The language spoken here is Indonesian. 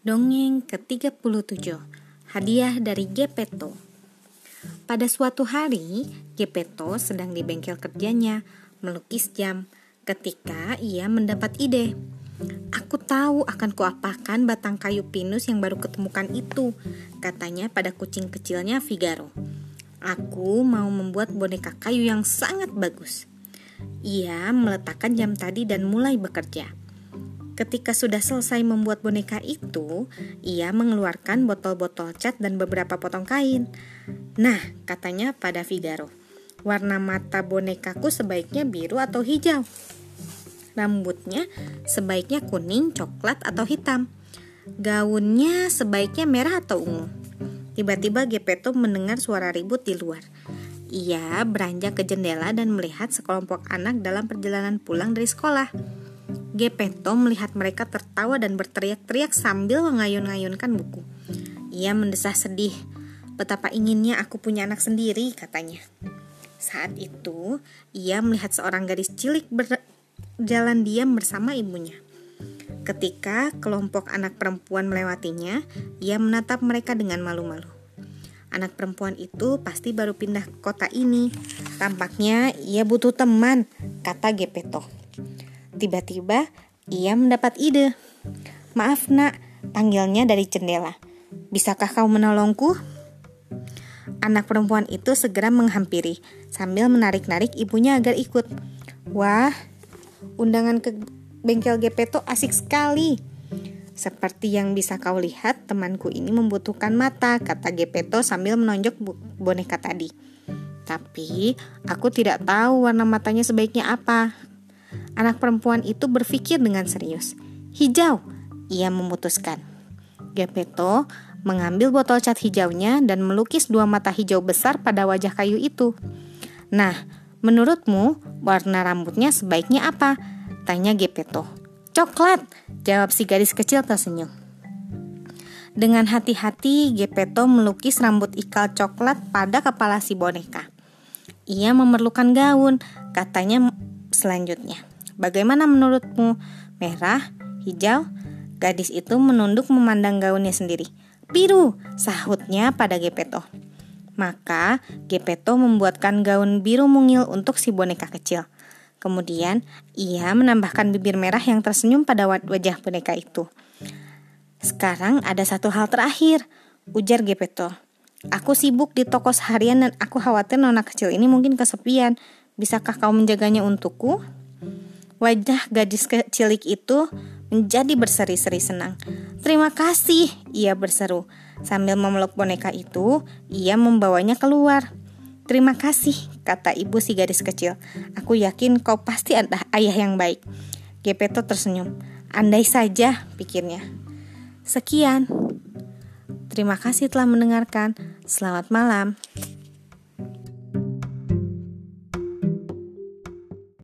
Dongeng ke-37 Hadiah dari Gepeto Pada suatu hari, Gepeto sedang di bengkel kerjanya melukis jam ketika ia mendapat ide. Aku tahu akan kuapakan batang kayu pinus yang baru ketemukan itu, katanya pada kucing kecilnya Figaro. Aku mau membuat boneka kayu yang sangat bagus. Ia meletakkan jam tadi dan mulai bekerja. Ketika sudah selesai membuat boneka itu, ia mengeluarkan botol-botol cat dan beberapa potong kain. Nah, katanya pada Figaro, warna mata bonekaku sebaiknya biru atau hijau. Rambutnya sebaiknya kuning, coklat, atau hitam. Gaunnya sebaiknya merah atau ungu. Tiba-tiba Gepetto mendengar suara ribut di luar. Ia beranjak ke jendela dan melihat sekelompok anak dalam perjalanan pulang dari sekolah. Gepetto melihat mereka tertawa dan berteriak-teriak sambil mengayun-ngayunkan buku. Ia mendesah sedih. Betapa inginnya aku punya anak sendiri, katanya. Saat itu, ia melihat seorang gadis cilik berjalan diam bersama ibunya. Ketika kelompok anak perempuan melewatinya, ia menatap mereka dengan malu-malu. Anak perempuan itu pasti baru pindah ke kota ini. Tampaknya ia butuh teman, kata Gepetto. Tiba-tiba ia mendapat ide. Maaf nak, panggilnya dari jendela. Bisakah kau menolongku? Anak perempuan itu segera menghampiri sambil menarik-narik ibunya agar ikut. Wah, undangan ke bengkel Gepeto asik sekali. Seperti yang bisa kau lihat, temanku ini membutuhkan mata, kata Gepeto sambil menonjok boneka tadi. Tapi aku tidak tahu warna matanya sebaiknya apa, Anak perempuan itu berpikir dengan serius. Hijau, ia memutuskan. Gepetto mengambil botol cat hijaunya dan melukis dua mata hijau besar pada wajah kayu itu. Nah, menurutmu warna rambutnya sebaiknya apa? Tanya Gepetto. Coklat, jawab si gadis kecil tersenyum. Dengan hati-hati, Gepetto melukis rambut ikal coklat pada kepala si boneka. Ia memerlukan gaun, katanya selanjutnya. Bagaimana menurutmu? Merah? Hijau? Gadis itu menunduk memandang gaunnya sendiri. Biru, sahutnya pada Gepeto. Maka Gepeto membuatkan gaun biru mungil untuk si boneka kecil. Kemudian ia menambahkan bibir merah yang tersenyum pada wajah boneka itu. Sekarang ada satu hal terakhir, ujar Gepeto. Aku sibuk di toko seharian dan aku khawatir nona kecil ini mungkin kesepian. Bisakah kau menjaganya untukku? Wajah gadis kecilik itu menjadi berseri-seri senang. Terima kasih, ia berseru. Sambil memeluk boneka itu, ia membawanya keluar. Terima kasih, kata ibu si gadis kecil. Aku yakin kau pasti adalah ayah yang baik. Gepeto tersenyum. Andai saja, pikirnya. Sekian. Terima kasih telah mendengarkan. Selamat malam.